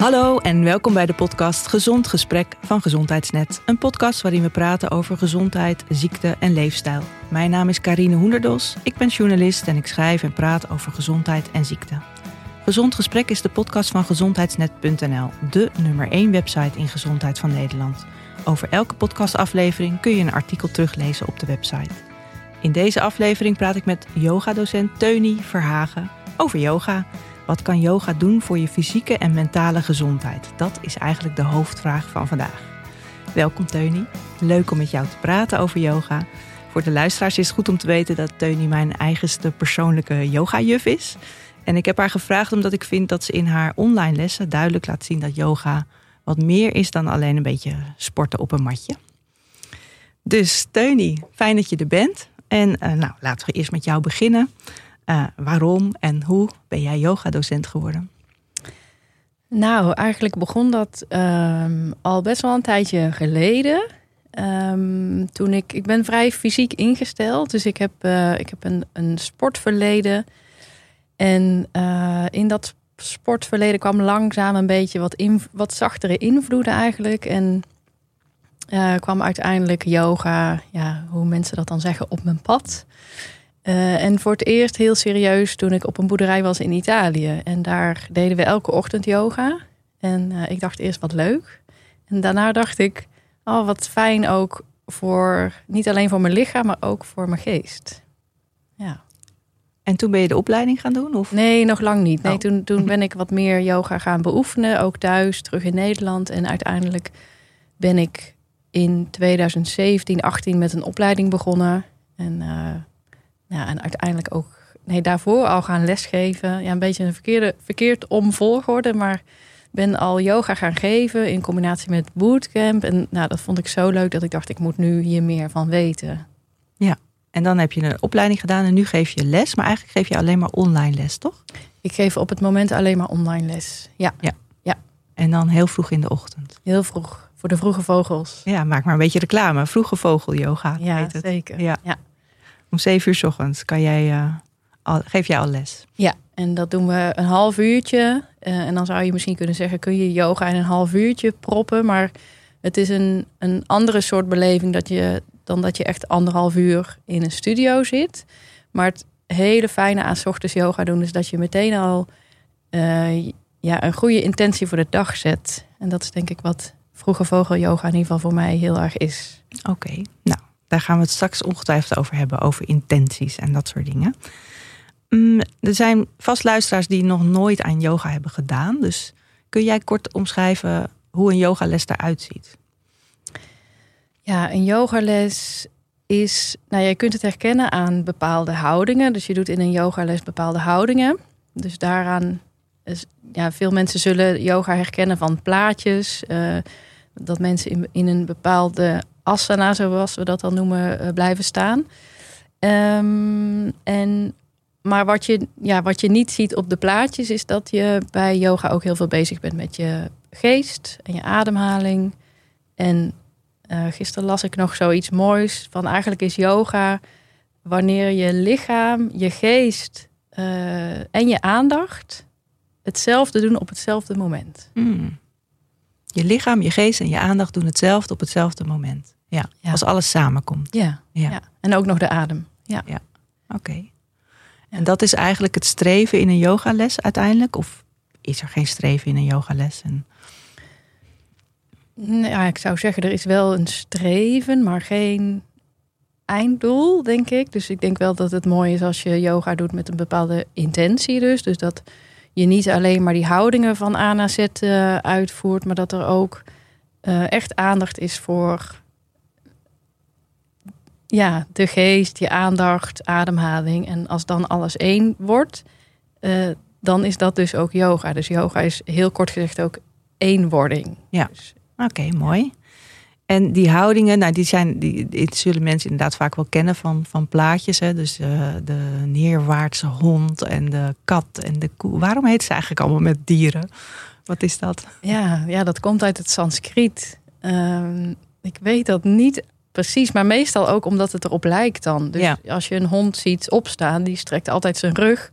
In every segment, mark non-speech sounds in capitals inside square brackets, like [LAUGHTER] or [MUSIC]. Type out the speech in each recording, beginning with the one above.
Hallo en welkom bij de podcast Gezond Gesprek van Gezondheidsnet. Een podcast waarin we praten over gezondheid, ziekte en leefstijl. Mijn naam is Karine Hoenderdos, ik ben journalist en ik schrijf en praat over gezondheid en ziekte. Gezond Gesprek is de podcast van gezondheidsnet.nl, de nummer 1 website in gezondheid van Nederland. Over elke podcastaflevering kun je een artikel teruglezen op de website. In deze aflevering praat ik met yogadocent Teunie Verhagen over yoga. Wat kan yoga doen voor je fysieke en mentale gezondheid? Dat is eigenlijk de hoofdvraag van vandaag. Welkom Teunie. Leuk om met jou te praten over yoga. Voor de luisteraars is het goed om te weten dat Teunie mijn eigenste persoonlijke yoga-juf is. En ik heb haar gevraagd omdat ik vind dat ze in haar online lessen duidelijk laat zien dat yoga wat meer is dan alleen een beetje sporten op een matje. Dus Teunie, fijn dat je er bent. En uh, nou, laten we eerst met jou beginnen. Uh, waarom en hoe ben jij yogadocent geworden? Nou, eigenlijk begon dat um, al best wel een tijdje geleden. Um, toen ik, ik ben vrij fysiek ingesteld, dus ik heb, uh, ik heb een, een sportverleden. En uh, in dat sportverleden kwam langzaam een beetje wat, in, wat zachtere invloeden eigenlijk. En kwam uiteindelijk yoga, ja, hoe mensen dat dan zeggen, op mijn pad. Uh, en voor het eerst heel serieus toen ik op een boerderij was in Italië. En daar deden we elke ochtend yoga. En uh, ik dacht eerst wat leuk. En daarna dacht ik, oh wat fijn ook voor, niet alleen voor mijn lichaam, maar ook voor mijn geest. Ja. En toen ben je de opleiding gaan doen? Of? Nee, nog lang niet. Nee, oh. toen, toen ben ik wat meer yoga gaan beoefenen. Ook thuis, terug in Nederland. En uiteindelijk ben ik in 2017, 18 met een opleiding begonnen. En, uh, ja, en uiteindelijk ook nee, daarvoor al gaan lesgeven. Ja, een beetje een verkeerde, verkeerd omvolgorde, maar ben al yoga gaan geven in combinatie met bootcamp. En nou, dat vond ik zo leuk dat ik dacht, ik moet nu hier meer van weten. Ja, en dan heb je een opleiding gedaan en nu geef je les. Maar eigenlijk geef je alleen maar online les, toch? Ik geef op het moment alleen maar online les, ja. Ja. ja. En dan heel vroeg in de ochtend? Heel vroeg. Voor de vroege vogels. Ja, maak maar een beetje reclame. Vroege vogel yoga. Ja, zeker. Ja. ja. Om zeven uur s ochtends kan jij, uh, al, geef jij al les. Ja, en dat doen we een half uurtje. Uh, en dan zou je misschien kunnen zeggen, kun je yoga in een half uurtje proppen. Maar het is een, een andere soort beleving dat je, dan dat je echt anderhalf uur in een studio zit. Maar het hele fijne aan 's ochtends yoga doen is dat je meteen al uh, ja, een goede intentie voor de dag zet. En dat is denk ik wat vroege vogel yoga in ieder geval voor mij heel erg is. Oké, okay. nou, daar gaan we het straks ongetwijfeld over hebben, over intenties en dat soort dingen. Mm, er zijn vast luisteraars die nog nooit aan yoga hebben gedaan. Dus kun jij kort omschrijven hoe een yogales eruit ziet? Ja, een yogales is, nou je kunt het herkennen aan bepaalde houdingen. Dus je doet in een yogales bepaalde houdingen. Dus daaraan, ja, veel mensen zullen yoga herkennen van plaatjes. Uh, dat mensen in, in een bepaalde asana, zoals we dat dan noemen, uh, blijven staan. Um, en, maar wat je, ja, wat je niet ziet op de plaatjes is dat je bij yoga ook heel veel bezig bent met je geest en je ademhaling. En uh, gisteren las ik nog zoiets moois van eigenlijk is yoga wanneer je lichaam, je geest uh, en je aandacht hetzelfde doen op hetzelfde moment. Mm. Je lichaam, je geest en je aandacht doen hetzelfde op hetzelfde moment. Ja, ja. als alles samenkomt. Ja, ja. ja, en ook nog de adem. Ja, ja. oké. Okay. En dat is eigenlijk het streven in een yogales uiteindelijk? Of is er geen streven in een yogales? En... Ja, ik zou zeggen, er is wel een streven, maar geen einddoel, denk ik. Dus ik denk wel dat het mooi is als je yoga doet met een bepaalde intentie dus. Dus dat je niet alleen maar die houdingen van A naar Z uh, uitvoert, maar dat er ook uh, echt aandacht is voor ja, de geest, je aandacht, ademhaling. En als dan alles één wordt, uh, dan is dat dus ook yoga. Dus yoga is heel kort gezegd ook eenwording. Ja, dus, oké, okay, mooi. En die houdingen, nou, die, zijn, die, die zullen mensen inderdaad vaak wel kennen van, van plaatjes. Hè? Dus uh, de neerwaartse hond en de kat en de koe. Waarom heet ze eigenlijk allemaal met dieren? Wat is dat? Ja, ja dat komt uit het Sanskriet. Uh, ik weet dat niet precies, maar meestal ook omdat het erop lijkt dan. Dus ja. als je een hond ziet opstaan, die strekt altijd zijn rug.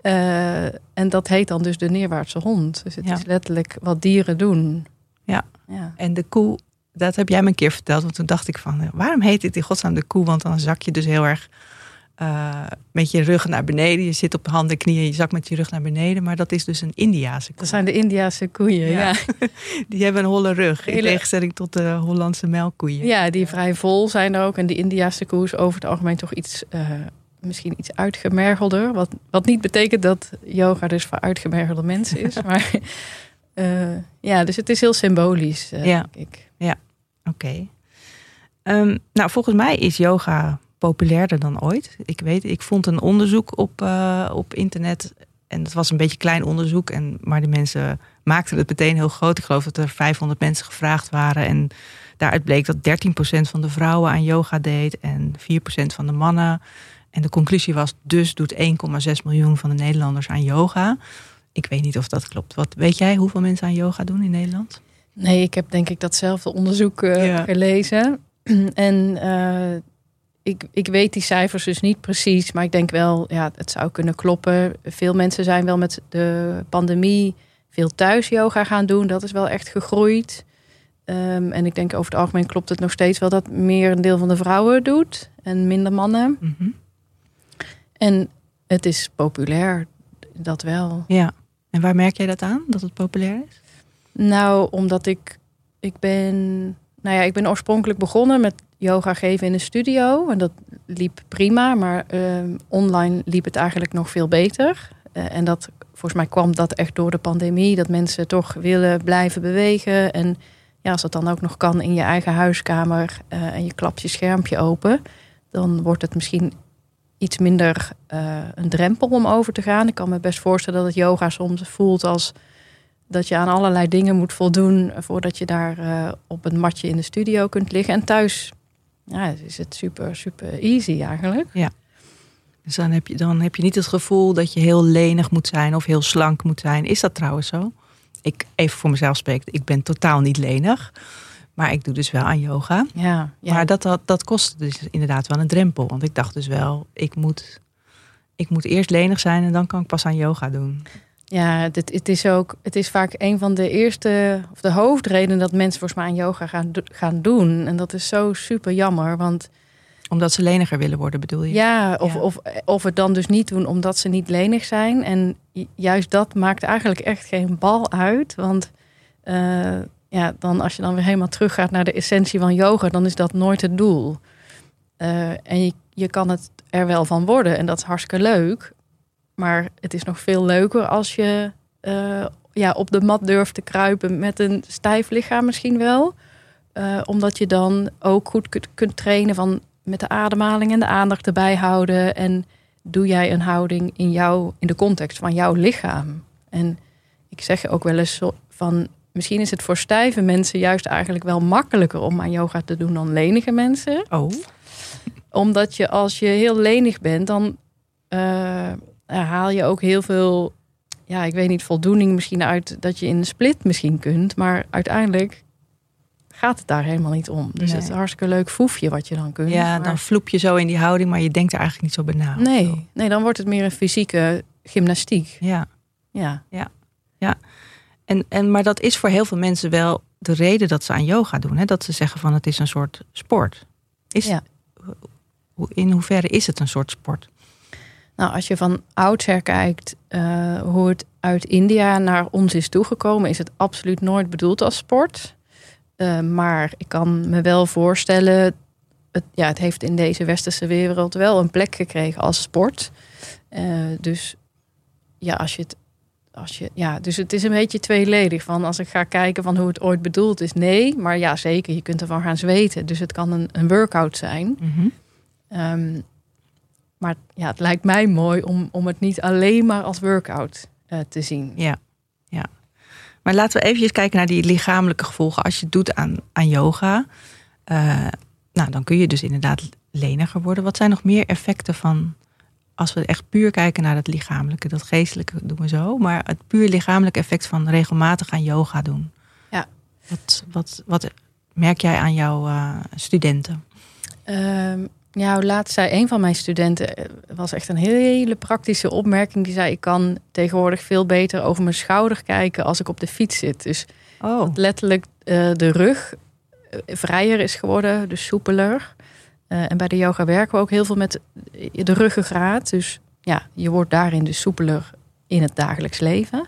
Eh, en dat heet dan dus de neerwaartse hond. Dus het Ja. is letterlijk wat dieren doen. Ja. ja. En de koe, dat heb jij me een keer verteld. Want toen dacht ik van, eh, waarom heet dit in godsnaam de koe? Want dan zak je dus heel erg eh, met je rug naar beneden. Je zit op handen en knieën, je zak met je rug naar beneden. Maar dat is dus een Indiaanse koe. Dat zijn de Indiase koeien. Ja. Ja. [LAUGHS] Die hebben een holle rug. In Hele- tegenstelling tot de Hollandse melkkoeien. Ja, die vrij vol zijn er ook. En die Indiase koe is over het algemeen toch iets, eh, misschien iets uitgemergelder. Wat, wat niet betekent dat yoga dus voor uitgemergelde mensen is. [LAUGHS] maar eh, ja, dus het is heel symbolisch, Ja. denk ik. Oké. Ehm, nou, volgens mij is yoga populairder dan ooit. Ik weet, ik vond een onderzoek op, eh, op internet. En het was een beetje klein onderzoek. En, maar de mensen maakten het meteen heel groot. Ik geloof dat er 500 mensen gevraagd waren. En daaruit bleek dat 13% van de vrouwen aan yoga deed. En 4% van de mannen. En de conclusie was, dus doet 1,6 miljoen van de Nederlanders aan yoga. Ik weet niet of dat klopt. Wat weet jij hoeveel mensen aan yoga doen in Nederland? Nee, ik heb denk ik datzelfde onderzoek eh, Ja. gelezen. [CLEARS THROAT] en eh, ik, ik weet die cijfers dus niet precies. Maar ik denk wel, ja, het zou kunnen kloppen. Veel mensen zijn wel met de pandemie veel thuis yoga gaan doen. Dat is wel echt gegroeid. Ehm, en ik denk over het algemeen klopt het nog steeds wel dat meer een deel van de vrouwen doet en minder mannen. Mhm. En het is populair, dat wel. Ja. En waar merk jij dat aan, dat het populair is? Nou, omdat ik, ik ben, nou ja, ik ben oorspronkelijk begonnen met yoga geven in een studio. En dat liep prima, maar ehm, online liep het eigenlijk nog veel beter. Eh, en dat, volgens mij kwam dat echt door de pandemie. Dat mensen toch willen blijven bewegen. En ja, als dat dan ook nog kan in je eigen huiskamer eh, en je klapt je schermpje open, dan wordt het misschien iets minder eh, een drempel om over te gaan. Ik kan me best voorstellen dat het yoga soms voelt als dat je aan allerlei dingen moet voldoen voordat je daar op een matje in de studio kunt liggen. En thuis ja, is het super, super easy eigenlijk. Dus dan heb, je, dan heb je niet het gevoel dat je heel lenig moet zijn of heel slank moet zijn. Is dat trouwens zo? Ik, even voor mezelf spreek, ik ben totaal niet lenig. Maar ik doe dus wel aan yoga. Ja, ja. Maar dat, dat, dat kost dus inderdaad wel een drempel. Want ik dacht dus wel, ik moet, ik moet eerst lenig zijn en dan kan ik pas aan yoga doen. Ja het, het is ook, het is vaak een van de eerste of de hoofdredenen dat mensen volgens mij aan yoga gaan, gaan doen. En dat is zo super jammer, want Omdat ze leniger willen worden, bedoel je? Ja, of, Ja. Of, of het dan dus niet doen omdat ze niet lenig zijn. En ju- juist dat maakt eigenlijk echt geen bal uit. Want eh, ja, dan als je dan weer helemaal teruggaat naar de essentie van yoga, dan is dat nooit het doel. Eh, en je, je kan het er wel van worden en dat is hartstikke leuk. Maar het is nog veel leuker als je eh, ja, op de mat durft te kruipen met een stijf lichaam misschien wel. Eh, omdat je dan ook goed kunt, kunt trainen van met de ademhaling en de aandacht erbij houden. En doe jij een houding in, jou, in de context van jouw lichaam? En ik zeg ook wel eens van... Misschien is het voor stijve mensen juist eigenlijk wel makkelijker om aan yoga te doen dan lenige mensen. Oh, Omdat je als je heel lenig bent, dan eh, haal je ook heel veel, ja, ik weet niet, voldoening misschien uit dat je in een split misschien kunt. Maar uiteindelijk gaat het daar helemaal niet om. Dus Nee. het is een hartstikke leuk foefje wat je dan kunt. ja, maar- dan vloep je zo in die houding, maar je denkt er eigenlijk niet zo bij na. Nee, nee, dan wordt het meer een fysieke gymnastiek. Ja. Ja, En, en, maar dat is voor heel veel mensen wel de reden dat ze aan yoga doen. Hè? Dat ze zeggen van het is een soort sport. Is, Ja. In hoeverre is het een soort sport? Nou als je van oudsher kijkt eh, hoe het uit India naar ons is toegekomen, is het absoluut nooit bedoeld als sport. Eh, maar ik kan me wel voorstellen, het, ja, het heeft in deze westerse wereld wel een plek gekregen als sport. Eh, dus ja, als je het. Als je, ja, dus het is een beetje tweeledig. Van als ik ga kijken van hoe het ooit bedoeld is, nee. Maar ja, zeker, je kunt ervan gaan zweten. Dus het kan een, een workout zijn. Ehm, maar ja, het lijkt mij mooi om, om het niet alleen maar als workout eh, te zien. Ja, ja. Maar laten we even kijken naar die lichamelijke gevolgen. Als je het doet aan, aan yoga, eh, nou, dan kun je dus inderdaad leniger worden. Wat zijn nog meer effecten van, als we echt puur kijken naar het lichamelijke, dat geestelijke doen we zo, maar het puur lichamelijke effect van regelmatig aan yoga doen. Ja. Wat, wat, wat merk jij aan jouw eh, studenten? Ehm, Ja, laatst zei een van mijn studenten, eh, was echt een hele praktische opmerking. Die zei: Ik kan tegenwoordig veel beter over mijn schouder kijken als ik op de fiets zit. Dus Oh, letterlijk eh, de rug eh, vrijer is geworden, dus soepeler. En bij de yoga werken we ook heel veel met de ruggengraat. Dus ja, je wordt daarin dus soepeler in het dagelijks leven.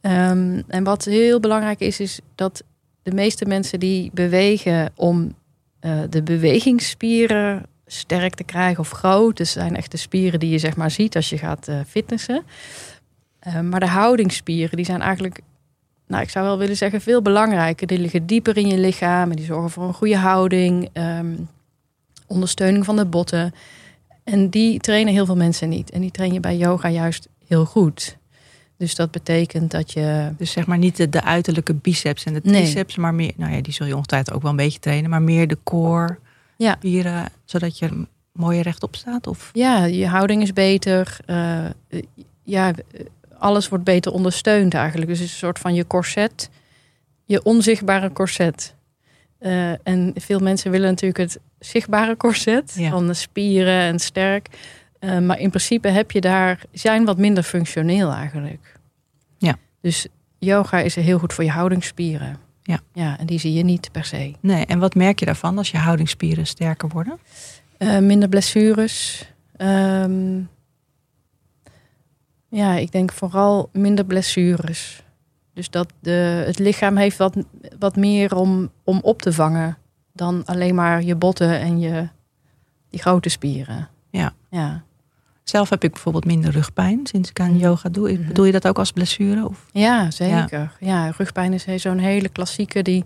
Ehm, en wat heel belangrijk is, is dat de meeste mensen die bewegen om eh, de bewegingsspieren sterk te krijgen of groot. Dus zijn echt de spieren die je zeg maar ziet als je gaat eh, fitnessen. Eh, maar de houdingsspieren, die zijn eigenlijk, nou ik zou wel willen zeggen, veel belangrijker. Die liggen dieper in je lichaam en die zorgen voor een goede houding, ehm, ondersteuning van de botten. En die trainen heel veel mensen niet. En die train je bij yoga juist heel goed. Dus dat betekent dat je dus zeg maar niet de, de uiterlijke biceps en de Nee. triceps, maar meer, nou ja, die zul je ongetwijfeld ook wel een beetje trainen, maar meer de core, Ja. spieren, zodat je mooier rechtop staat? Of? Ja, je houding is beter. Eh, ja, alles wordt beter ondersteund eigenlijk. Dus het is een soort van je corset. Je onzichtbare corset. Eh, en veel mensen willen natuurlijk het zichtbare corset. Ja. Van de spieren en sterk. Eh, maar in principe heb je daar, zijn wat minder functioneel eigenlijk. Ja. Dus yoga is heel goed voor je houdingsspieren. Ja. ja, en die zie je niet per se. Nee, en wat merk je daarvan als je houdingsspieren sterker worden? Eh, minder blessures. Ehm, ja, ik denk vooral minder blessures. Dus dat de, het lichaam heeft wat, wat meer om, om op te vangen dan alleen maar je botten en je die grote spieren. Ja. Ja, Zelf heb ik bijvoorbeeld minder rugpijn sinds ik aan yoga doe. Mhm. Bedoel je dat ook als blessure? Of? ja zeker. Ja. rugpijn is zo'n hele klassieke die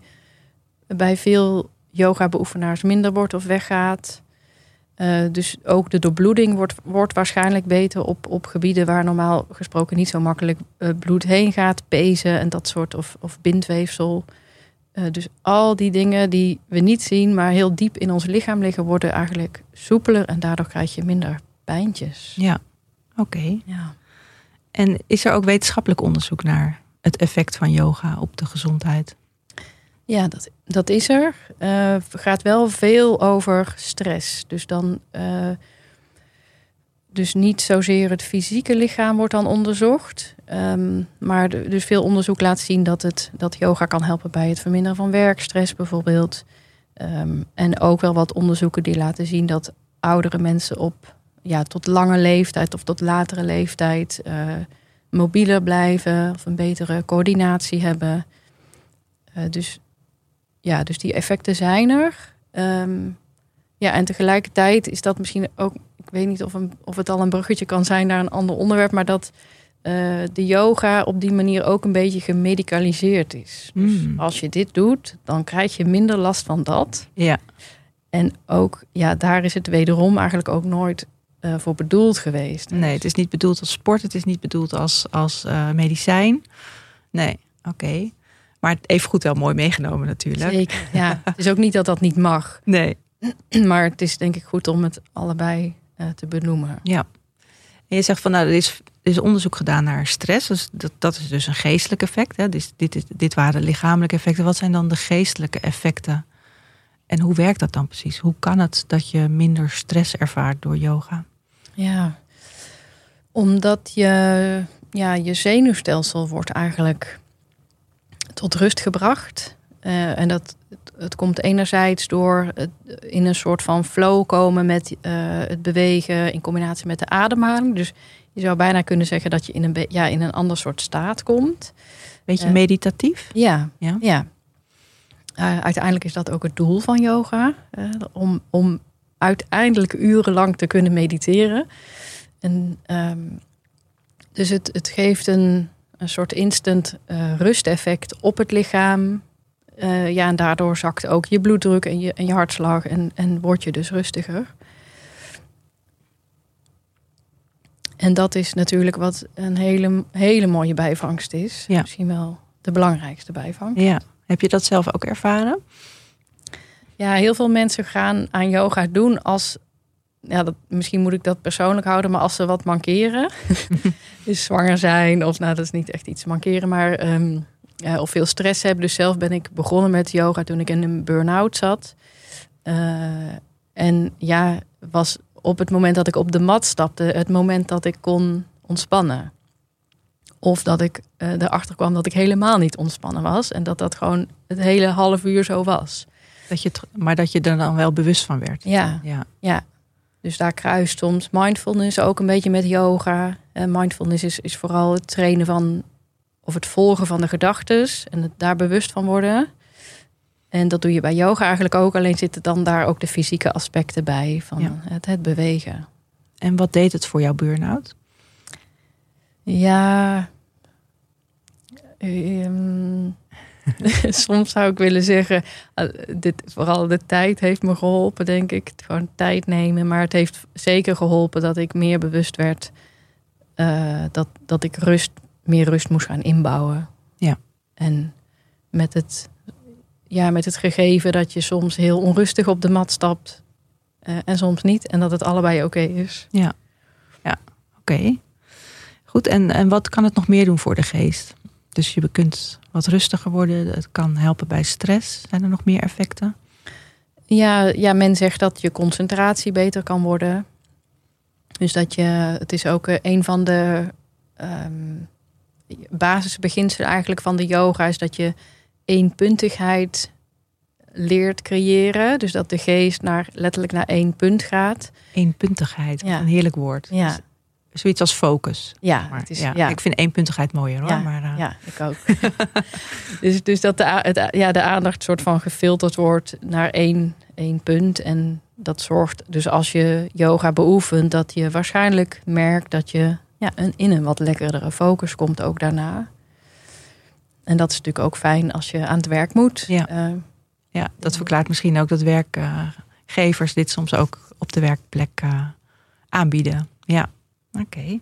bij veel yoga-beoefenaars minder wordt of weggaat. Eh, dus ook de doorbloeding wordt, wordt waarschijnlijk beter op, op gebieden waar normaal gesproken niet zo makkelijk eh, bloed heen gaat. Pezen en dat soort, of, of bindweefsel. Eh, dus al die dingen die we niet zien, maar heel diep in ons lichaam liggen, worden eigenlijk soepeler en daardoor krijg je minder pijntjes. Ja, oké. Ja. En is er ook wetenschappelijk onderzoek naar het effect van yoga op de gezondheid? Ja, dat, dat is er. Het gaat wel veel over stress. Dus dan. eh, dus niet zozeer het fysieke lichaam wordt dan onderzocht. Ehm, maar de- dus veel onderzoek laat zien dat, het, dat yoga kan helpen bij het verminderen van werkstress bijvoorbeeld. Ehm, en ook wel wat onderzoeken die laten zien dat oudere mensen op ja, tot lange leeftijd of tot latere leeftijd eh, mobieler blijven of een betere coördinatie hebben. Eh, dus ja, dus die effecten zijn er. Ehm, ja, en tegelijkertijd is dat misschien ook, ik weet niet of, een, of het al een bruggetje kan zijn naar een ander onderwerp, maar dat eh, de yoga op die manier ook een beetje gemedicaliseerd is. Dus Mm. als je dit doet, dan krijg je minder last van dat. Ja, En ook, ja, daar is het wederom eigenlijk ook nooit eh, voor bedoeld geweest. nee, het is niet bedoeld als sport, het is niet bedoeld als, als eh, medicijn. Nee, oké. Maar even goed wel mooi meegenomen natuurlijk. Zeker, ja. [LAUGHS] Het is ook niet dat dat niet mag. Nee, [CLEARS THROAT] Maar het is denk ik goed om het allebei eh, te benoemen. ja. En je zegt van nou, er is, er is onderzoek gedaan naar stress. Dus dat, dat is dus een geestelijk effect. Hè? Dus dit, is, dit waren lichamelijke effecten. Wat zijn dan de geestelijke effecten? En hoe werkt dat dan precies? Hoe kan het dat je minder stress ervaart door yoga? Ja, omdat je, ja, je zenuwstelsel wordt eigenlijk tot rust gebracht. Eh, en dat, het, komt enerzijds door in een soort van flow komen met eh, het bewegen in combinatie met de ademhaling. Dus je zou bijna kunnen zeggen dat je in een, ja, in een ander soort staat komt. Beetje Eh. meditatief? Ja, Ja. ja. Uiteindelijk is dat ook het doel van yoga. om, om uiteindelijk urenlang te kunnen mediteren. En, ehm, dus het, het geeft een, een soort instant eh, rusteffect op het lichaam. Eh, ja, en daardoor zakt ook je bloeddruk en je, en je hartslag en, en word je dus rustiger. En dat is natuurlijk wat een hele, hele mooie bijvangst is. Ja. Misschien wel de belangrijkste bijvangst. Ja. Heb je dat zelf ook ervaren? Ja, heel veel mensen gaan aan yoga doen als. Ja, dat, misschien moet ik dat persoonlijk houden, maar als ze wat mankeren. [LAUGHS] dus zwanger zijn, of nou, dat is niet echt iets mankeren, maar. ehm, ja, of veel stress hebben. Dus zelf ben ik begonnen met yoga toen ik in een burn-out zat. Eh, En ja, was op het moment dat ik op de mat stapte, het moment dat ik kon ontspannen. Of dat ik uh, erachter kwam dat ik helemaal niet ontspannen was. En dat dat gewoon het hele half uur zo was. Dat je maar dat je er dan wel bewust van werd. Ja, ja. ja. Dus daar kruist soms mindfulness ook een beetje met yoga. En mindfulness is, is vooral het trainen van of het volgen van de gedachten en het daar bewust van worden. En dat doe je bij yoga eigenlijk ook, alleen zitten dan daar ook de fysieke aspecten bij van het, het bewegen. En wat deed het voor jouw burn-out? Ja, um, [LAUGHS] soms zou ik willen zeggen, eh, dit, vooral de tijd heeft me geholpen, denk ik. Gewoon tijd nemen. Maar het heeft zeker geholpen dat ik meer bewust werd uh, dat, dat ik rust, meer rust moest gaan inbouwen. Ja. En met het, ja, met het gegeven dat je soms heel onrustig op de mat stapt uh, en soms niet. En dat het allebei oké is. Ja, ja oké. Goed, en, en wat kan het nog meer doen voor de geest? Dus je kunt wat rustiger worden. Het kan helpen bij stress. Zijn er nog meer effecten? Ja, ja men zegt dat je concentratie beter kan worden. Dus dat je, het is ook eh, een van de um, basisbeginselen eigenlijk van de yoga, is dat je eenpuntigheid leert creëren. Dus dat de geest naar, letterlijk naar één punt gaat. Eenpuntigheid, ja. een heerlijk woord. Ja zoiets als focus. Ja, maar. het is, ja, ik vind eenpuntigheid mooier hoor. Ja, maar, uh... ja ik ook. [LAUGHS] dus, dus dat de, het, ja, de aandacht soort van gefilterd wordt naar één, één punt. En dat zorgt dus als je yoga beoefent, dat je waarschijnlijk merkt dat je ja, een, in een wat lekkerdere focus komt ook daarna. En dat is natuurlijk ook fijn als je aan het werk moet. Ja, uh, ja dat verklaart misschien ook dat werkgevers dit soms ook op de werkplek uh, aanbieden. Ja. Oké.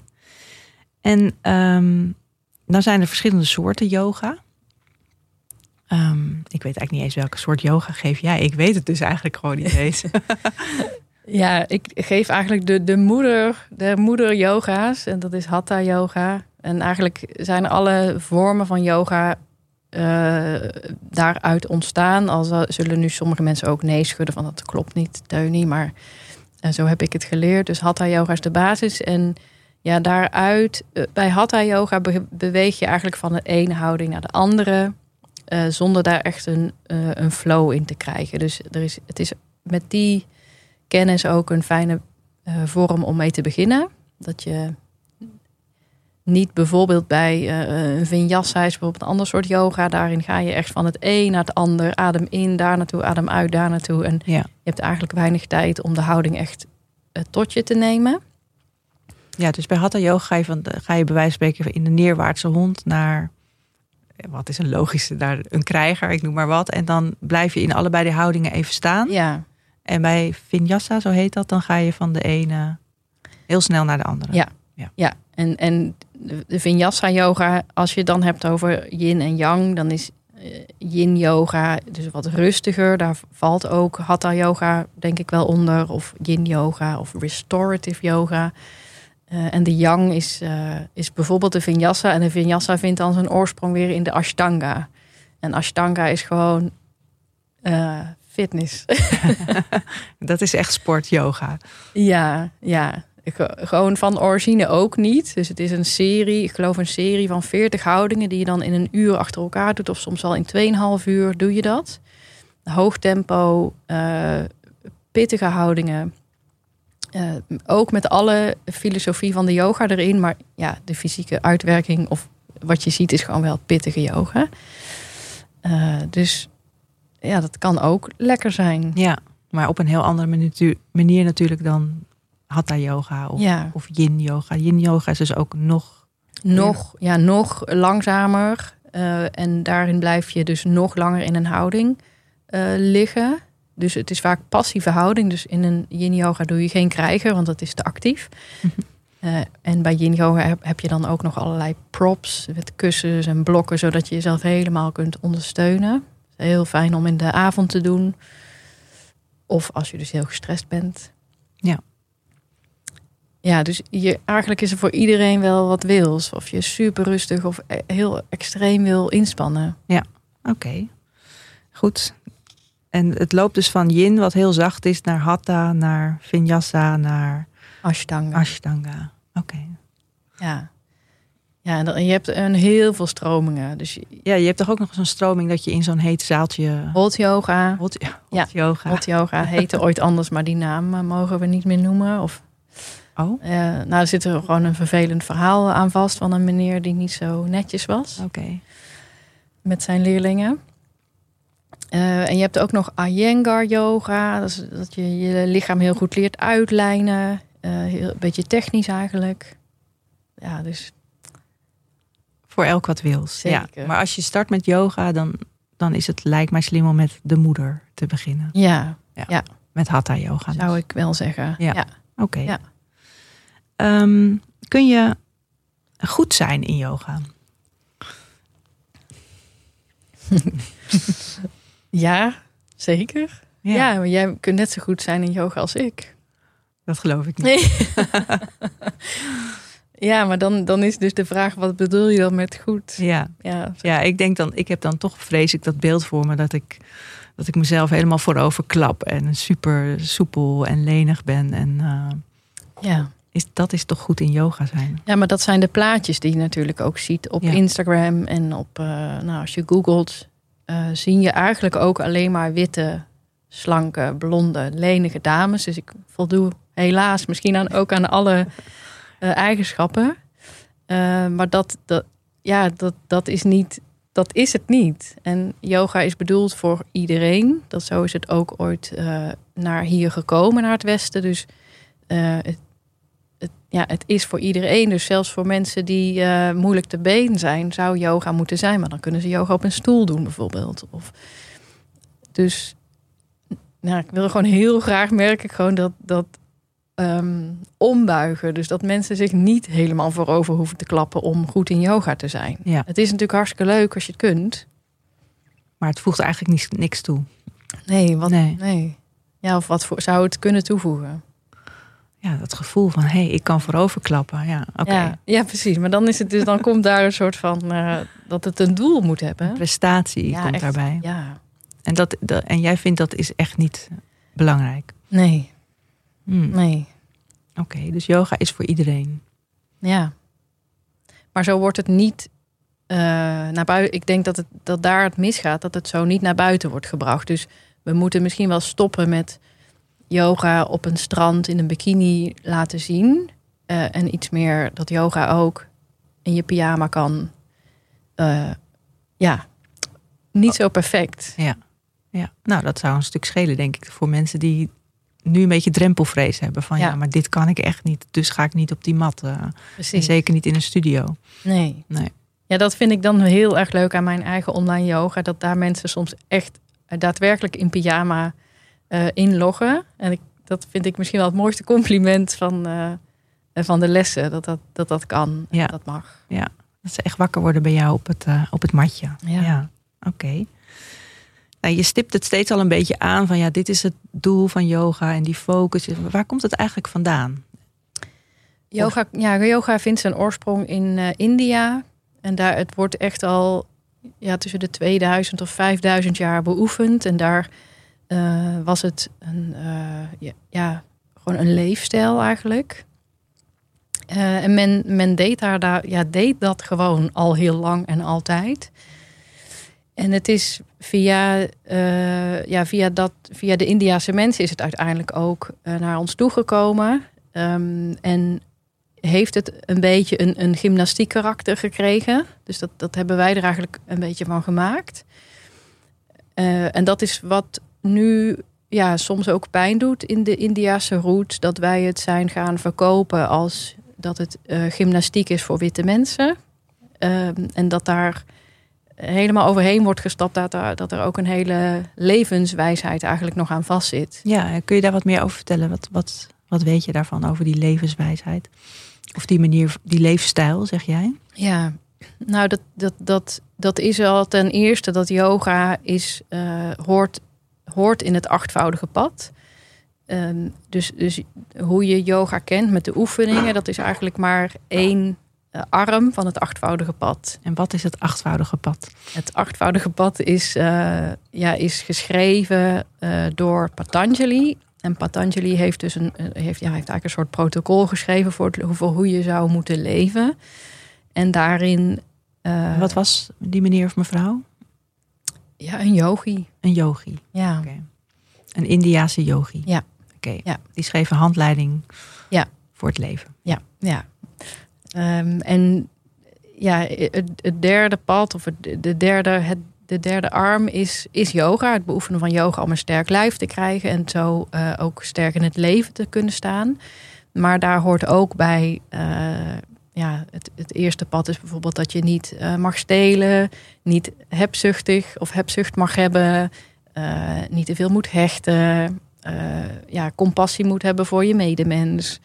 En um, nou zijn er verschillende soorten yoga. Um, ik weet eigenlijk niet eens welke soort yoga geef jij. Ik weet het dus eigenlijk gewoon niet eens. [LAUGHS] [LAUGHS] ja, ik geef eigenlijk de, de moeder, de moeder yoga's. En dat is hatha yoga. En eigenlijk zijn alle vormen van yoga uh, daaruit ontstaan. Al zullen nu sommige mensen ook nee schudden van dat klopt niet, Teunie. Maar en zo heb ik het geleerd. Dus hatha yoga is de basis. En ja, daaruit, eh, bij hatha yoga beweeg je eigenlijk van de ene houding naar de andere. Uh, zonder daar echt een, uh, een flow in te krijgen. Dus er is, het is met die kennis ook een fijne vorm om mee te beginnen. Dat je niet bijvoorbeeld bij een vinyasa is bijvoorbeeld een ander soort yoga. Daarin ga je echt van het een naar het ander. Adem in, daar naartoe, adem uit, daar naartoe. En ja. je hebt eigenlijk weinig tijd om de houding echt tot je te nemen. Ja, dus bij Hatha Yoga ga je, van ga je bij wijze van spreken in de neerwaartse hond naar, wat is een logische, naar een krijger, ik noem maar wat. En dan blijf je in allebei de houdingen even staan. Ja. En bij Vinyasa, zo heet dat, dan ga je van de ene heel snel naar de andere. Ja, ja. ja. En, en de Vinyasa yoga, als je het dan hebt over yin en yang, dan is yin yoga dus wat rustiger. Daar valt ook hatha yoga denk ik wel onder. Of yin yoga of restorative yoga. Uh, en de yang is, uh, is bijvoorbeeld de vinyasa. En de vinyasa vindt dan zijn oorsprong weer in de ashtanga. En ashtanga is gewoon uh, fitness. [LAUGHS] dat is echt sport yoga. Ja, ja. Gewoon van origine ook niet. Dus het is een serie, ik geloof een serie van 40 houdingen... die je dan in een uur achter elkaar doet. Of soms al in 2,5 uur doe je dat. Hoog tempo, pittige houdingen... Uh, ook met alle filosofie van de yoga erin. Maar ja, de fysieke uitwerking of wat je ziet is gewoon wel pittige yoga. Uh, dus ja, dat kan ook lekker zijn. Ja, maar op een heel andere manier natuurlijk dan hatha yoga of, ja. of yin yoga. Yin yoga is dus ook nog... Nog, ja, nog langzamer. Uh, en daarin blijf je dus nog langer in een houding liggen. Dus het is vaak passieve houding. Dus in een yin yoga doe je geen krijger, want dat is te actief. uh, [LAUGHS] en bij yin yoga heb, heb, je dan ook nog allerlei props met kussens en blokken, zodat je jezelf helemaal kunt ondersteunen. Heel fijn om in de avond te doen. Of als je dus heel gestrest bent. Ja. Ja, dus je, eigenlijk is er voor iedereen wel wat wils. Of je super rustig of heel extreem wil inspannen. Ja, oké. Okay. Goed. En het loopt dus van yin, wat heel zacht is, naar hatha, naar vinyasa, naar Ashtanga. ashtanga. Oké. Ja. Ja, en dan- je hebt een heel veel stromingen. Dus je- Ja, je hebt toch ook nog zo'n stroming dat je in zo'n heet zaaltje... hot yoga. Hot, Ja, yoga. Hot yoga heette [LAUGHS] ooit anders, maar die naam mogen we niet meer noemen. Of, Oh, eh, nou, er zit er gewoon een vervelend verhaal aan vast van een meneer die niet zo netjes was oké. met zijn leerlingen. Eh, en je hebt ook nog Iyengar yoga, dat, is, dat je je lichaam heel goed leert uitlijnen. Eh, heel, een beetje technisch eigenlijk. Ja, dus Voor elk wat wils. Ja. Maar als je start met yoga, dan, dan is het lijkt mij slim om met de moeder te beginnen. ja, Met hatha yoga. dus. zou ik wel zeggen. Ja. ja. Oké. Ja. Ehm, kun je goed zijn in yoga? [LAUGHS] Ja, zeker. Ja. maar jij kunt net zo goed zijn in yoga als ik. Dat geloof ik niet. Nee. [LAUGHS] ja, maar dan, dan is dus de vraag, wat bedoel je dan met goed? Ja. Ja, ja, ik denk dan, ik heb dan toch vrees ik dat beeld voor me dat ik, dat ik mezelf helemaal voorover klap en super soepel en lenig ben. En eh, ja. Is, dat is toch goed in yoga zijn? ja, maar dat zijn de plaatjes die je natuurlijk ook ziet op Ja. Instagram en op, eh, nou, als je googelt, eh, zie je eigenlijk ook alleen maar witte, slanke, blonde, lenige dames. Dus ik voldoe helaas misschien aan, ook aan alle eh, eigenschappen. Maar dat, dat, ja, dat, dat is niet. Dat is het niet. En yoga is bedoeld voor iedereen. Dat zo is het ook ooit naar hier gekomen, naar het Westen. Dus het, het, ja, het is voor iedereen. Dus zelfs voor mensen die eh, moeilijk te been zijn, zou yoga moeten zijn. Maar dan kunnen ze yoga op een stoel doen, bijvoorbeeld. Of, dus nou, ik wil gewoon heel graag merk ik gewoon dat, dat ehm, ombuigen. Dus dat mensen zich niet helemaal voorover hoeven te klappen om goed in yoga te zijn. Ja. Het is natuurlijk hartstikke leuk als je het kunt. Maar het voegt eigenlijk niks, niks toe. Nee, wat, Nee. nee. Ja, of wat voor, zou het kunnen toevoegen? Ja, dat gevoel van, hé, hey, ik kan voorover klappen. Ja, oké. Ja, ja, precies. Maar dan is het dus, dan komt daar een soort van eh, dat het een doel moet hebben. Prestatie Ja, komt echt. daarbij. Ja, En, dat, dat, en jij vindt dat is echt niet belangrijk. nee, Hmm, nee. Oké, dus yoga is voor iedereen. Ja. Maar zo wordt het niet eh, naar buiten. Ik denk dat, het, dat daar het misgaat, dat het zo niet naar buiten wordt gebracht. Dus we moeten misschien wel stoppen met yoga op een strand in een bikini laten zien. Eh, en iets meer dat yoga ook in je pyjama kan. Eh, ja, niet zo perfect. Ja. Nou, dat zou een stuk schelen, denk ik, voor mensen die nu een beetje drempelvrees hebben. Van ja, Ja. maar dit kan ik echt niet, dus ga ik niet op die mat. eh, en zeker niet in een studio. Nee. Nee. Ja, dat vind ik dan heel erg leuk aan mijn eigen online yoga. Dat daar mensen soms echt daadwerkelijk in pyjama eh, inloggen. En ik, dat vind ik misschien wel het mooiste compliment van, eh, van de lessen. Dat dat, dat, dat kan, Ja. dat mag. Dat ze echt wakker worden bij jou op het, eh, op het matje. Ja. Oké. Nou, je stipt het steeds al een beetje aan van ja, dit is het doel van yoga en die focus. Waar komt het eigenlijk vandaan? Yoga, ja, yoga vindt zijn oorsprong in India. En daar, het wordt echt al ja, tussen de 2000 of 5000 jaar beoefend. En daar eh, was het een, eh, ja, ja, gewoon een leefstijl eigenlijk. Eh, en men, men deed, daar, daar, ja, deed dat gewoon al heel lang en altijd. En het is via, ja, via, dat, via de Indiase mensen is het uiteindelijk ook naar ons toegekomen. Ehm, en heeft het een beetje een, een gymnastiek karakter gekregen. Dus dat, dat hebben wij er eigenlijk een beetje van gemaakt. En dat is wat nu ja, soms ook pijn doet in de Indiase route. Dat wij het zijn gaan verkopen als dat het eh, gymnastiek is voor witte mensen. Ehm, en dat daar helemaal overheen wordt gestapt. Dat er, dat er ook een hele levenswijsheid eigenlijk nog aan vastzit. Ja, kun je daar wat meer over vertellen? Wat, wat, wat weet je daarvan over die levenswijsheid? Of die manier, die leefstijl, zeg jij? Ja, nou dat, dat, dat, dat is al ten eerste dat yoga is, eh, hoort, hoort in het achtvoudige pad. Ehm, dus, dus hoe je yoga kent met de oefeningen, dat is eigenlijk maar één, eh, arm van het achtvoudige pad. En wat is het achtvoudige pad? Het achtvoudige pad is, uh, ja, is geschreven uh, door Patanjali. En Patanjali heeft dus een, heeft, ja, heeft eigenlijk een soort protocol geschreven voor, het, voor hoe je zou moeten leven. En daarin. wat was die meneer of mevrouw? Ja, een yogi. Een yogi. Ja. Okay. Een Indiase yogi. Ja. Oké. Ja. Die schreef een handleiding ja. voor het leven. Ja, ja. Um, en ja, het, het, derde pad of het, de, derde, het, de derde arm is, is yoga. Het beoefenen van yoga om een sterk lijf te krijgen en zo uh, ook sterk in het leven te kunnen staan. Maar daar hoort ook bij, uh, ja, het, het eerste pad is bijvoorbeeld dat je niet uh, mag stelen, niet hebzuchtig of hebzucht mag hebben, niet te veel moet hechten, ja, compassie moet hebben voor je medemens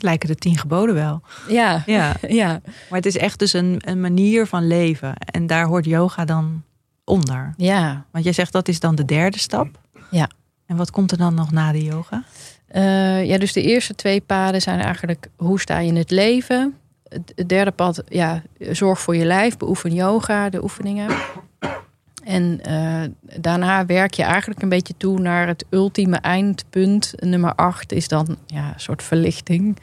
lijken de tien geboden wel. Ja, ja. [LAUGHS] ja. Maar het is echt dus een, een manier van leven. En daar hoort yoga dan onder. Ja. Want jij zegt dat is dan de derde stap. Ja. En wat komt er dan nog na de yoga? Uh, ja, dus de eerste twee paden zijn eigenlijk hoe sta je in het leven. Het derde pad, ja, zorg voor je lijf, beoefen yoga, de oefeningen. En uh, daarna werk je eigenlijk een beetje toe naar het ultieme eindpunt. Nummer acht is dan ja, een soort verlichting.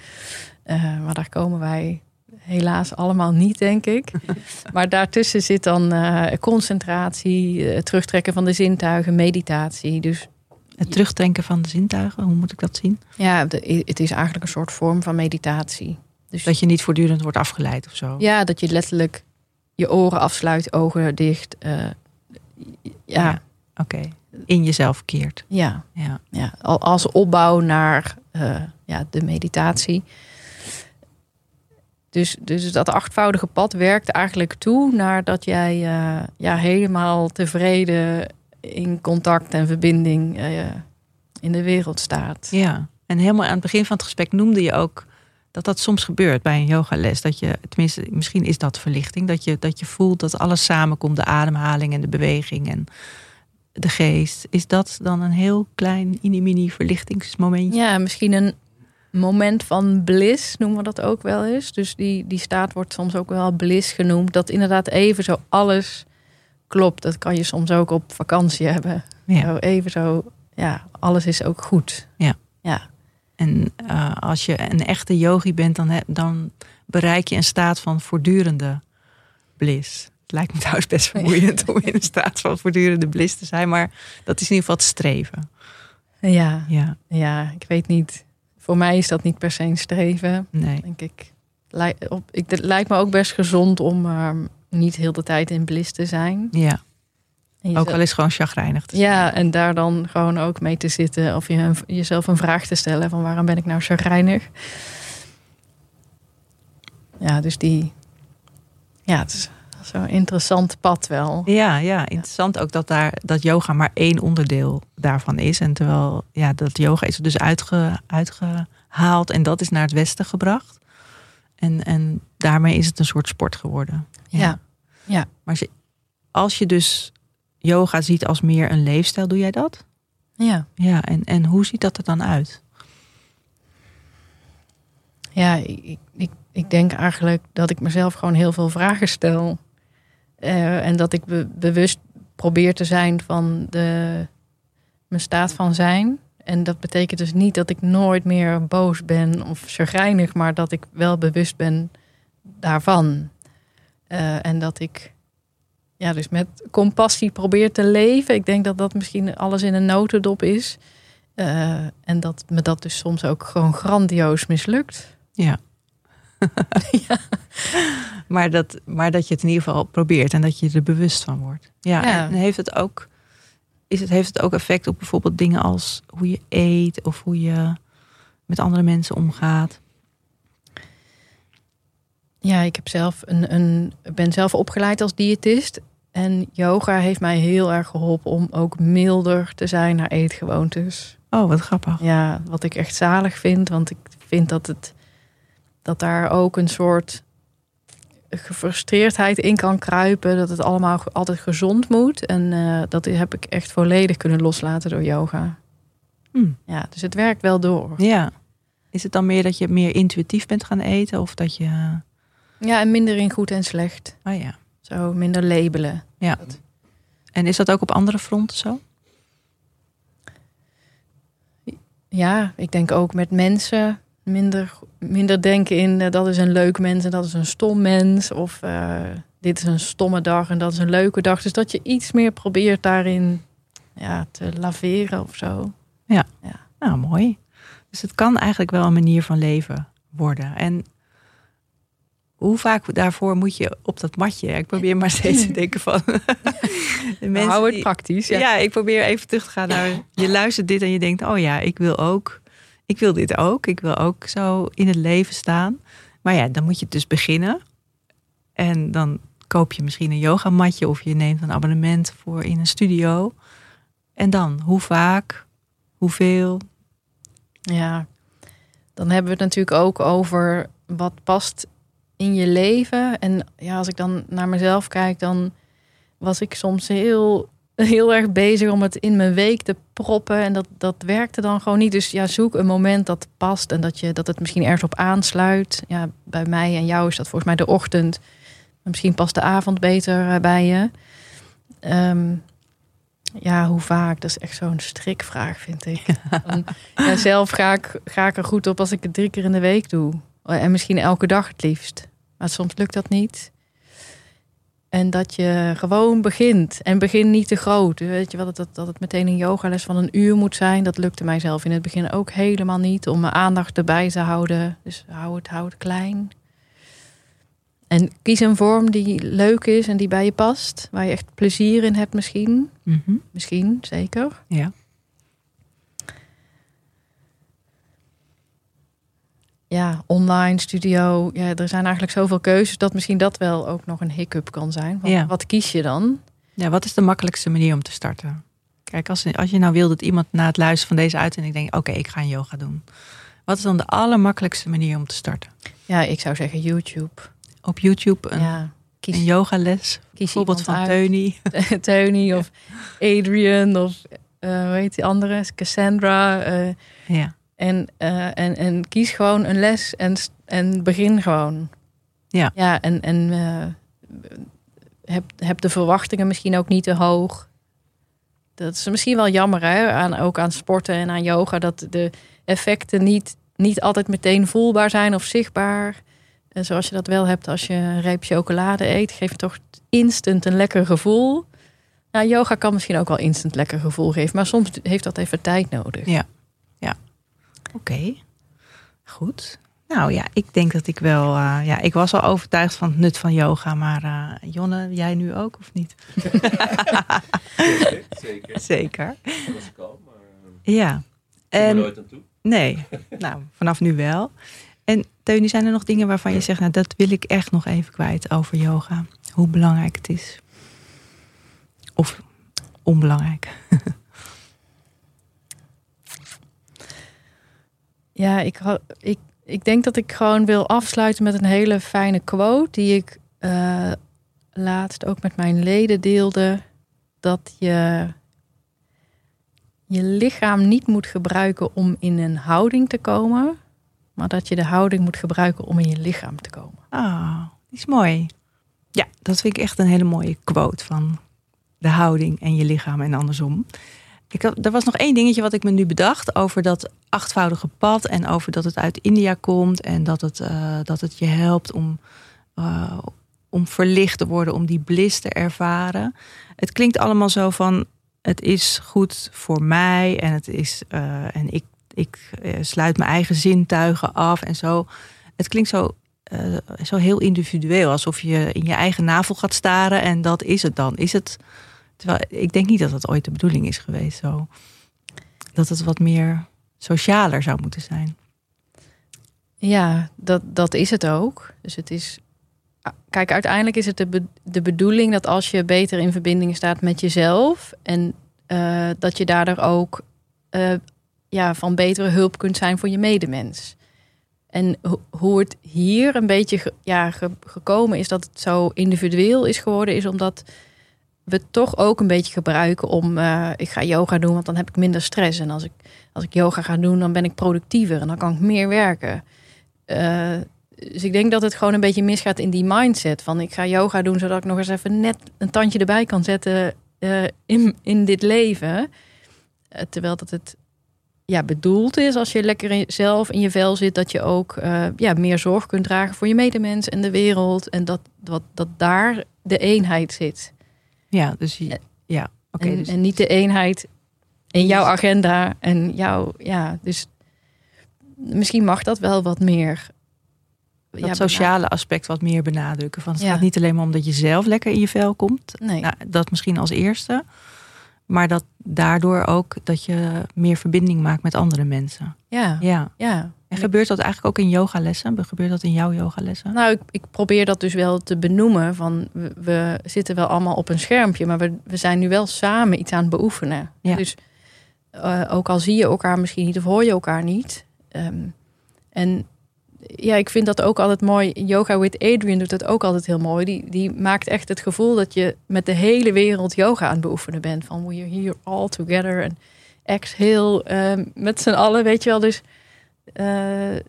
Uh, maar daar komen wij helaas allemaal niet, denk ik. [LAUGHS] maar daartussen zit dan uh, concentratie, terugtrekken van de zintuigen, meditatie. Dus het terugtrekken van de zintuigen, hoe moet ik dat zien? Ja, de, het is eigenlijk een soort vorm van meditatie. Dus dat je niet voortdurend wordt afgeleid of zo? Ja, dat je letterlijk je oren afsluit, ogen dicht. Ja. ja Oké. Okay. In jezelf keert. Ja. ja. ja. Als opbouw naar uh, ja, de meditatie. Dus, dus dat achtvoudige pad werkt eigenlijk toe naar dat jij uh, ja, helemaal tevreden in contact en verbinding uh, in de wereld staat. Ja, en helemaal aan het begin van het gesprek noemde je ook dat dat soms gebeurt bij een yogales. Dat je, tenminste, misschien is dat verlichting. Dat je, dat je voelt dat alles samenkomt. De ademhaling en de beweging en de geest. Is dat dan een heel klein mini verlichtingsmomentje? Ja, misschien een moment van bliss noemen we dat ook wel eens. Dus die, die staat wordt soms ook wel bliss genoemd. Dat inderdaad even zo alles klopt. Dat kan je soms ook op vakantie hebben. Ja. Zo even zo, ja, alles is ook goed. Ja. Ja. En uh, als je een echte yogi bent, dan, dan bereik je een staat van voortdurende bliss. Het lijkt me [LAUGHS] trouwens best vermoeiend om in een staat van voortdurende bliss te zijn, maar dat is in ieder geval het streven. Ja, ja. ja ik weet niet. Voor mij is dat niet per se een streven. Nee. Denk ik. Lijkt, op, ik, het lijkt me ook best gezond om uh, niet heel de tijd in bliss te zijn. Ja. Ook al is gewoon chagrijnig. Te ja, en daar dan gewoon ook mee te zitten. Of je, jezelf een vraag te stellen van waarom ben ik nou chagrijnig? Ja, dus die... Ja, het is zo'n interessant pad wel. Ja, ja, interessant ook dat, daar, dat yoga maar één onderdeel daarvan is. En terwijl ja, dat yoga is er dus uitge, uitgehaald en dat is naar het westen gebracht. En, en daarmee is het een soort sport geworden. Ja, ja. ja. Maar als je, als je dus yoga ziet als meer een leefstijl, doe jij dat? Ja. Ja, en, en hoe ziet dat er dan uit? Ja, ik, ik, ik denk eigenlijk dat ik mezelf gewoon heel veel vragen stel. Uh, en dat ik be, bewust probeer te zijn van de, mijn staat van zijn. En dat betekent dus niet dat ik nooit meer boos ben of chagrijnig, maar dat ik wel bewust ben daarvan. Uh, en dat ik ja, dus met compassie probeer te leven. Ik denk dat dat misschien alles in een notendop is. Uh, en dat me dat dus soms ook gewoon grandioos mislukt. Ja. [LAUGHS] ja. Maar, dat, maar dat je het in ieder geval probeert en dat je er bewust van wordt. Ja, Ja. En heeft het, ook, is het, heeft het ook effect op bijvoorbeeld dingen als hoe je eet of hoe je met andere mensen omgaat? Ja, ik heb zelf een, een, ben zelf opgeleid als diëtist. En yoga heeft mij heel erg geholpen om ook milder te zijn naar eetgewoontes. Oh, wat grappig. Ja, wat ik echt zalig vind. Want ik vind dat, het, dat daar ook een soort gefrustreerdheid in kan kruipen. Dat het allemaal altijd gezond moet. En uh, dat heb ik echt volledig kunnen loslaten door yoga. Hm. Ja, dus het werkt wel door. Ja. Is het dan meer dat je meer intuïtief bent gaan eten? Of dat je Ja, en minder in goed en slecht. Oh ja. Zo minder labelen. Ja. Dat- En is dat ook op andere fronten zo? Ja, ik denk ook met mensen minder, minder denken in eh, dat is een leuk mens en dat is een stom mens. Of eh, dit is een stomme dag en dat is een leuke dag. Dus dat je iets meer probeert daarin ja, te laveren of zo. Nou, mooi. Dus het kan eigenlijk wel een manier van leven worden. En hoe vaak daarvoor moet je op dat matje? Ik probeer maar steeds te [LAUGHS] denken van... [LAUGHS] de mensen Hou het die- praktisch. Ja. Ja. ik probeer even terug te gaan naar... Je luistert dit en je denkt, oh ja, ik wil ook... Ik wil dit ook. Ik wil ook zo in het leven staan. Maar ja, dan moet je dus beginnen. En dan koop je misschien een yogamatje... of je neemt een abonnement voor in een studio. En dan, hoe vaak? Hoeveel? Ja, dan hebben we het natuurlijk ook over wat past in je leven. En ja, als ik dan naar mezelf kijk, dan was ik soms heel, heel erg bezig om het in mijn week te proppen. En dat, dat werkte dan gewoon niet. Dus ja, zoek een moment dat past en dat, je, dat het misschien ergens op aansluit. Ja, bij mij en jou is dat volgens mij de ochtend. Misschien past de avond beter eh, bij je. Ehm, ja, hoe vaak? Dat is echt zo'n strikvraag, vind ik. [LAUGHS] Ja, zelf ga ik, ga ik er goed op als ik het drie keer in de week doe. En misschien elke dag het liefst. Maar soms lukt dat niet. En dat je gewoon begint. En begin niet te groot. Weet je wel, dat, dat, dat het meteen een yogales van een uur moet zijn. Dat lukte mij zelf in het begin ook helemaal niet. Om mijn aandacht erbij te houden. Dus hou het, hou het klein. En kies een vorm die leuk is en die bij je past. Waar je echt plezier in hebt misschien. Mhm. Misschien, zeker. Ja. Ja, online studio. Ja, er zijn eigenlijk zoveel keuzes dat misschien dat wel ook nog een hiccup kan zijn. Wat, Ja. wat kies je dan? Ja, wat is de makkelijkste manier om te starten? Kijk, als, als je nou wil dat iemand na het luisteren van deze uitzending denkt... oké, ik ga een yoga doen. Wat is dan de allermakkelijkste manier om te starten? Ja, ik zou zeggen YouTube. Op YouTube een, ja, kies, een yogales? kies Bijvoorbeeld van. Teunie. [LAUGHS] Teunie of Adrian of eh hoe heet die andere? Cassandra. eh, Ja. En, eh, en, en kies gewoon een les en, en begin gewoon. Ja. Ja, en, en eh, heb, heb de verwachtingen misschien ook niet te hoog. Dat is misschien wel jammer, hè? Aan, ook aan sporten en aan yoga, dat de effecten niet, niet altijd meteen voelbaar zijn of zichtbaar. En zoals je dat wel hebt als je een reep chocolade eet, geeft het toch instant een lekker gevoel. Nou, yoga kan misschien ook wel instant lekker gevoel geven, maar soms heeft dat even tijd nodig. Ja. Oké, goed. Nou ja, ik denk dat ik wel... eh, ja, ik was al overtuigd van het nut van yoga. Maar eh, Jonne, jij nu ook of niet? Zeker, zeker. Zeker. Dat was ik al, maar eh, Ja. En nooit aan toe. Nee, nou, vanaf nu wel. En Teunie, zijn er nog dingen waarvan je zegt, nou, dat wil ik echt nog even kwijt over yoga? Hoe belangrijk het is? Of onbelangrijk? [LAUGHS] Ja, ik, ik, ik denk dat ik gewoon wil afsluiten met een hele fijne quote die ik eh, laatst ook met mijn leden deelde. Dat je je lichaam niet moet gebruiken om in een houding te komen, maar dat je de houding moet gebruiken om in je lichaam te komen. Ah, die is mooi. Ja, dat vind ik echt een hele mooie quote van de houding en je lichaam en andersom. Er was nog één dingetje wat ik me nu bedacht over dat achtvoudige pad en over dat het uit India komt en dat het, eh, dat het je helpt om, eh, om verlicht te worden, om die bliss te ervaren. Het klinkt allemaal zo van het is goed voor mij en het is eh, en ik, ik sluit mijn eigen zintuigen af en zo. Het klinkt zo zo heel individueel. Alsof je in je eigen navel gaat staren en dat is het dan. Is het, terwijl ik denk niet dat dat ooit de bedoeling is geweest. Zo. Dat het wat meer socialer zou moeten zijn. Ja, dat, dat is het ook. Dus het is. Kijk, uiteindelijk is het de, de bedoeling dat als je beter in verbinding staat met jezelf. en eh, dat je daardoor ook eh, ja, van betere hulp kunt zijn voor je medemens. En ho- hoe het hier een beetje ja, ge- gekomen is dat het zo individueel is geworden, is omdat we toch ook een beetje gebruiken om. eh, ik ga yoga doen, want dan heb ik minder stress. En als ik, als ik yoga ga doen, dan ben ik productiever en dan kan ik meer werken. Eh, dus ik denk dat het gewoon een beetje misgaat in die mindset van ik ga yoga doen zodat ik nog eens even net een tandje erbij kan zetten uh, in, in dit leven. Terwijl dat het ja, bedoeld is als je lekker in, zelf in je vel zit, dat je ook ja, meer zorg kunt dragen voor je medemens en de wereld. En dat, dat, dat daar de eenheid zit. Ja, dus ja, oké. en, dus... en niet de eenheid in jouw agenda en jouw, ja, dus misschien mag dat wel wat meer. Dat ja, sociale aspect wat meer benadrukken. Van het ja. gaat niet alleen maar om dat je zelf lekker in je vel komt. Nee. Nou, dat misschien als eerste. Maar dat daardoor ook dat je meer verbinding maakt met andere mensen. Ja. Ja. ja. En gebeurt dat eigenlijk ook in yogalessen? Gebeurt dat in jouw yogalessen? Nou, ik, ik probeer dat dus wel te benoemen. Van we, we, zitten wel allemaal op een schermpje, maar we, we zijn nu wel samen iets aan het beoefenen. Ja. Dus uh, ook al zie je elkaar misschien niet of hoor je elkaar niet. Um, en ja, ik vind dat ook altijd mooi. Yoga with Adrian doet dat ook altijd heel mooi. Die, die maakt echt het gevoel dat je met de hele wereld yoga aan het beoefenen bent. Van we're here all together en exhale um, met z'n allen, weet je wel. Dus uh,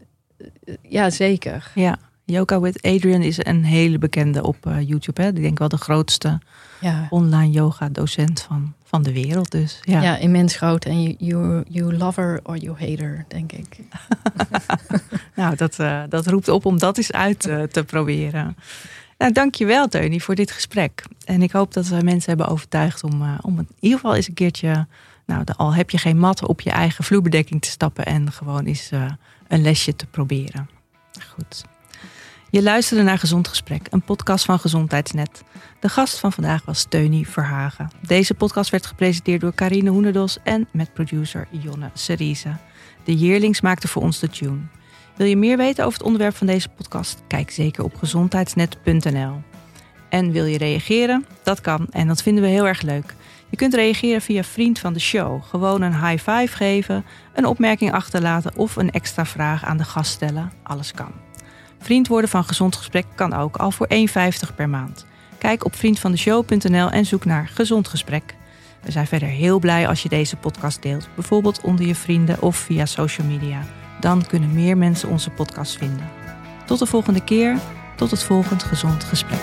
ja, zeker. Ja, Yoga with Adrian is een hele bekende op uh, YouTube. Hè? Ik denk wel de grootste ja. online yoga docent van, van de wereld. Dus, ja. ja, immens groot. En you, you, you love her or you hate her, denk ik. [LAUGHS] nou, dat, uh, dat roept op om dat eens uit uh, te proberen. Nou, dankjewel Teunie voor dit gesprek. En ik hoop dat we mensen hebben overtuigd om, om in ieder geval eens een keertje... Nou, al heb je geen mat op je eigen vloerbedekking te stappen... en gewoon eens een lesje te proberen. Goed. Je luisterde naar Gezond Gesprek, een podcast van Gezondheidsnet. De gast van vandaag was Teunie Verhagen. Deze podcast werd gepresenteerd door Carine Hoenderdos en met producer Jonne Serize. De Yearlings maakte voor ons de tune. Wil je meer weten over het onderwerp van deze podcast? Kijk zeker op gezondheidsnet.nl. En wil je reageren? Dat kan en dat vinden we heel erg leuk. Je kunt reageren via Vriend van de Show. Gewoon een high five geven, een opmerking achterlaten of een extra vraag aan de gast stellen. Alles kan. Vriend worden van Gezond Gesprek kan ook al voor 1,50 per maand. Kijk op vriendvandeshow.nl en zoek naar Gezond Gesprek. We zijn verder heel blij als je deze podcast deelt, bijvoorbeeld onder je vrienden of via social media. Dan kunnen meer mensen onze podcast vinden. Tot de volgende keer, tot het volgend Gezond Gesprek.